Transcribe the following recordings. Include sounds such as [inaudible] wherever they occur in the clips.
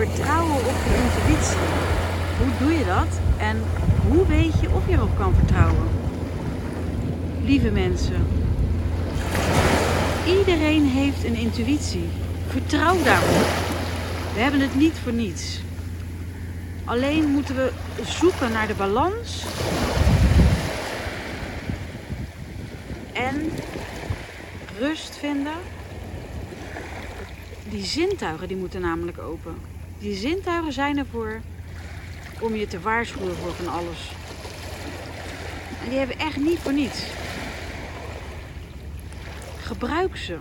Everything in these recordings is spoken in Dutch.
Vertrouwen op je intuïtie. Hoe doe je dat en hoe weet je of je erop kan vertrouwen? Lieve mensen, iedereen heeft een intuïtie. Vertrouw daarop. We hebben het niet voor niets. Alleen moeten we zoeken naar de balans en rust vinden. Die zintuigen die moeten namelijk open. Die zintuigen zijn ervoor om je te waarschuwen voor van alles. En die hebben echt niet voor niets. Gebruik ze.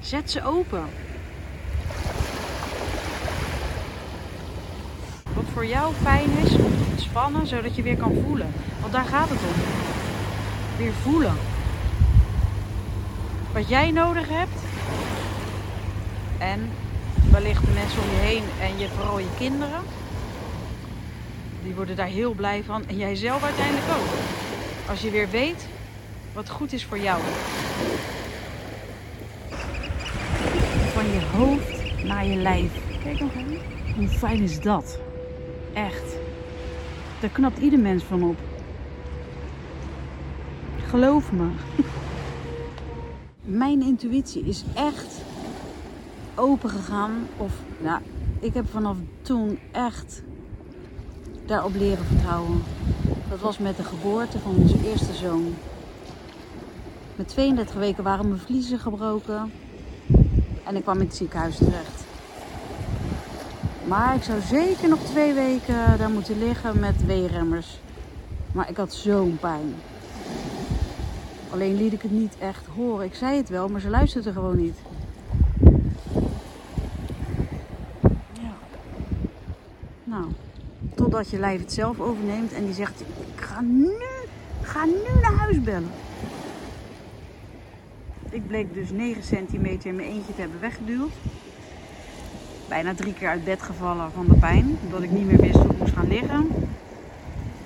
Zet ze open. Wat voor jou fijn is, ontspannen, zodat je weer kan voelen. Want daar gaat het om. Weer voelen. Wat jij nodig hebt. En wellicht de mensen om je heen en je, vooral je kinderen. Die worden daar heel blij van. En jij zelf uiteindelijk ook. Als je weer weet wat goed is voor jou. Van je hoofd naar je lijf. Kijk nog even. Hoe fijn is dat? Echt. Daar knapt ieder mens van op. Geloof me. [laughs] Mijn intuïtie is echt open gegaan. Of, nou, ik heb vanaf toen echt daarop leren vertrouwen. Dat was met de geboorte van onze eerste zoon. Met 32 weken waren mijn vliezen gebroken. En ik kwam in het ziekenhuis terecht. Maar ik zou zeker nog twee weken daar moeten liggen met weerremmers. Maar ik had zo'n pijn. Alleen liet ik het niet echt horen. Ik zei het wel, maar ze luisterde gewoon niet. Ja. Nou, totdat je lijf het zelf overneemt en die zegt: Ik ga nu, ga nu naar huis bellen. Ik bleek dus 9 centimeter in mijn eentje te hebben weggeduwd. Bijna drie keer uit bed gevallen van de pijn, omdat ik niet meer wist hoe ik moest gaan liggen.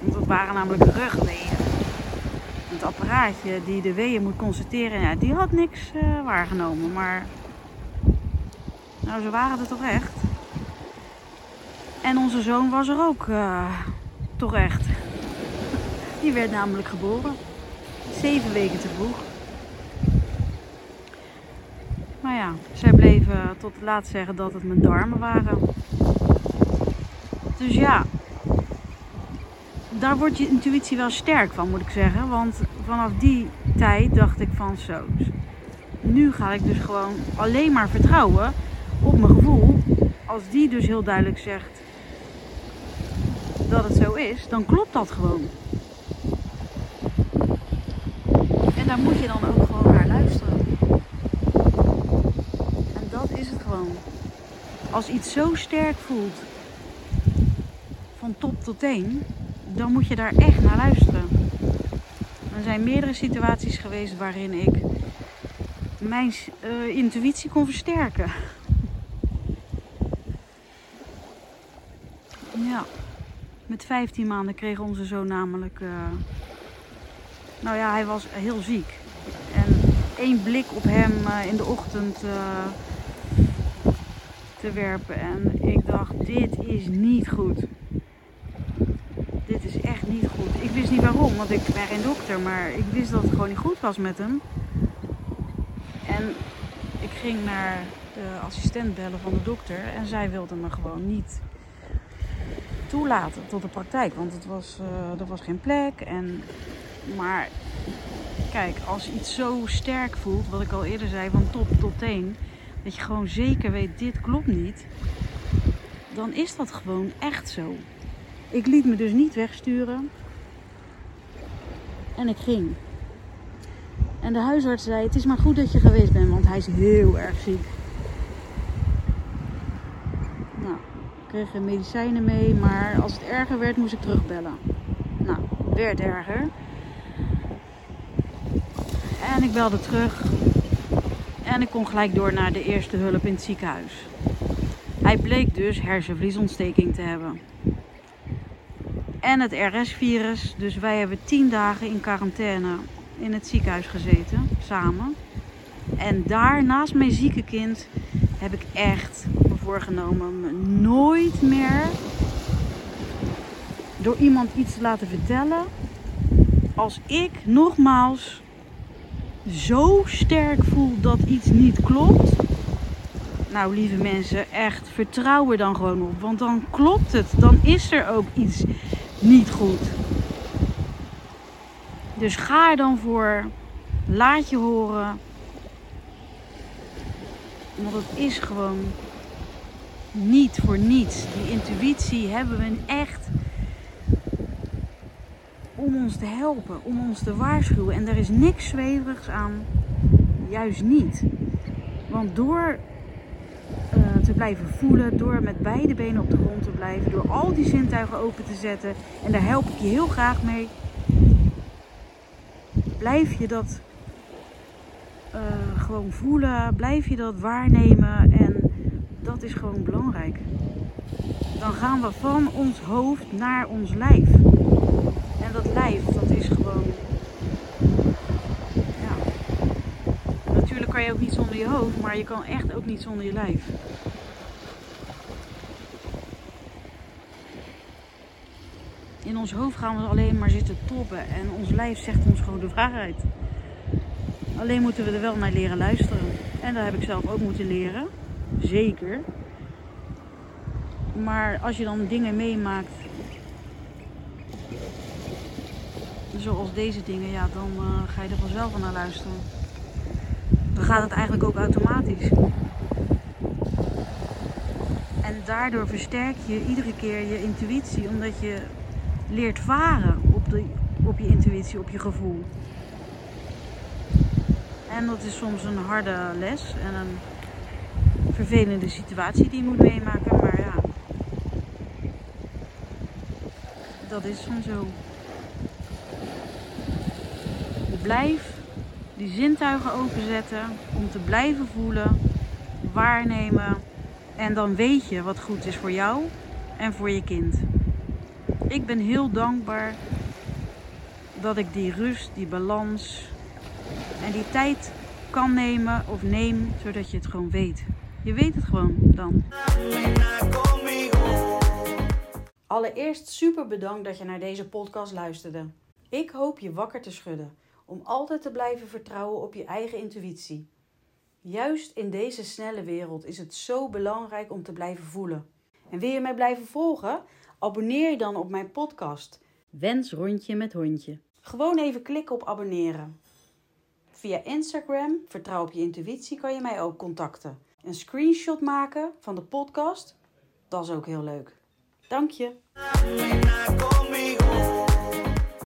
Want het waren namelijk rugweeën. Het apparaatje die de weeën moet constateren, ja, die had niks uh, waargenomen. Maar nou, ze waren er toch echt. En onze zoon was er ook uh, toch echt. [laughs] Die werd namelijk geboren. Zeven weken te vroeg. Maar ja, zij bleven tot laat zeggen dat het mijn darmen waren. Dus ja, daar wordt je intuïtie wel sterk van, moet ik zeggen. Want vanaf die tijd dacht ik van zo. Nu ga ik dus gewoon alleen maar vertrouwen op mijn gevoel. Als die dus heel duidelijk zegt dat het zo is, dan klopt dat gewoon. En daar moet je dan ook gewoon naar luisteren. En dat is het gewoon. Als iets zo sterk voelt, van top tot teen, dan moet je daar echt naar luisteren. Er zijn meerdere situaties geweest waarin ik mijn uh, intuïtie kon versterken. Ja, met 15 maanden kreeg onze zoon namelijk. Uh, nou ja, hij was heel ziek. En één blik op hem uh, in de ochtend te werpen. En ik dacht: dit is niet goed dit is echt niet goed. Ik wist niet waarom, want ik ben geen dokter, maar ik wist dat het gewoon niet goed was met hem. En ik ging naar de assistent bellen van de dokter en zij wilde me gewoon niet toelaten tot de praktijk, want het was, uh, er was geen plek. En, maar kijk, als iets zo sterk voelt, wat ik al eerder zei, van top tot teen, dat je gewoon zeker weet, dit klopt niet, dan is dat gewoon echt zo. Ik liet me dus niet wegsturen. En ik ging. En de huisarts zei: Het is maar goed dat je geweest bent, want hij is heel erg ziek. Kreeg medicijnen mee, maar als het erger werd moest ik terugbellen. Nou, werd erger. En ik belde terug. En ik kon gelijk door naar de eerste hulp in het ziekenhuis. Hij bleek dus hersenvliesontsteking te hebben. En het RS-virus. Dus wij hebben tien dagen in quarantaine in het ziekenhuis gezeten, samen. En daar, naast mijn zieke kind, heb ik echt voorgenomen me nooit meer door iemand iets te laten vertellen. Als ik nogmaals zo sterk voel dat iets niet klopt. Nou, lieve mensen, echt vertrouw er dan gewoon op. Want dan klopt het. Dan is er ook iets niet goed. Dus ga er dan voor. Laat je horen. Want het is gewoon niet voor niets. Die intuïtie hebben we echt om ons te helpen, om ons te waarschuwen. En er is niks zweverigs aan, juist niet. Want door uh, te blijven voelen, door met beide benen op de grond te blijven, door al die zintuigen open te zetten, en daar help ik je heel graag mee, blijf je dat uh, gewoon voelen, blijf je dat waarnemen en dat is gewoon belangrijk. Dan gaan we van ons hoofd naar ons lijf. En dat lijf, dat is gewoon. Ja. Natuurlijk kan je ook niet zonder je hoofd, maar je kan echt ook niet zonder je lijf. In ons hoofd gaan we alleen maar zitten toppen en ons lijf zegt ons gewoon de waarheid. Alleen moeten we er wel naar leren luisteren. En dat heb ik zelf ook moeten leren. Zeker. Maar als je dan dingen meemaakt zoals deze dingen, ja, dan uh, ga je er vanzelf naar luisteren. Dan gaat het eigenlijk ook automatisch. En daardoor versterk je iedere keer je intuïtie, omdat je leert varen op, de, op je intuïtie, op je gevoel. En dat is soms een harde les en een vervelende situatie die je moet meemaken, maar ja, dat is van zo blijf die zintuigen openzetten om te blijven voelen, waarnemen. En dan weet je wat goed is voor jou en voor je kind. Ik ben heel dankbaar dat ik die rust, die balans en die tijd kan nemen of neem, zodat je het gewoon weet. Je weet het gewoon dan. Allereerst super bedankt dat je naar deze podcast luisterde. Ik hoop je wakker te schudden om altijd te blijven vertrouwen op je eigen intuïtie. Juist in deze snelle wereld is het zo belangrijk om te blijven voelen. En wil je mij blijven volgen? Abonneer je dan op mijn podcast. Wens rondje met hondje. Gewoon even klikken op abonneren. Via Instagram, vertrouw op je intuïtie, kan je mij ook contacten. Een screenshot maken van de podcast, dat is ook heel leuk. Dank je.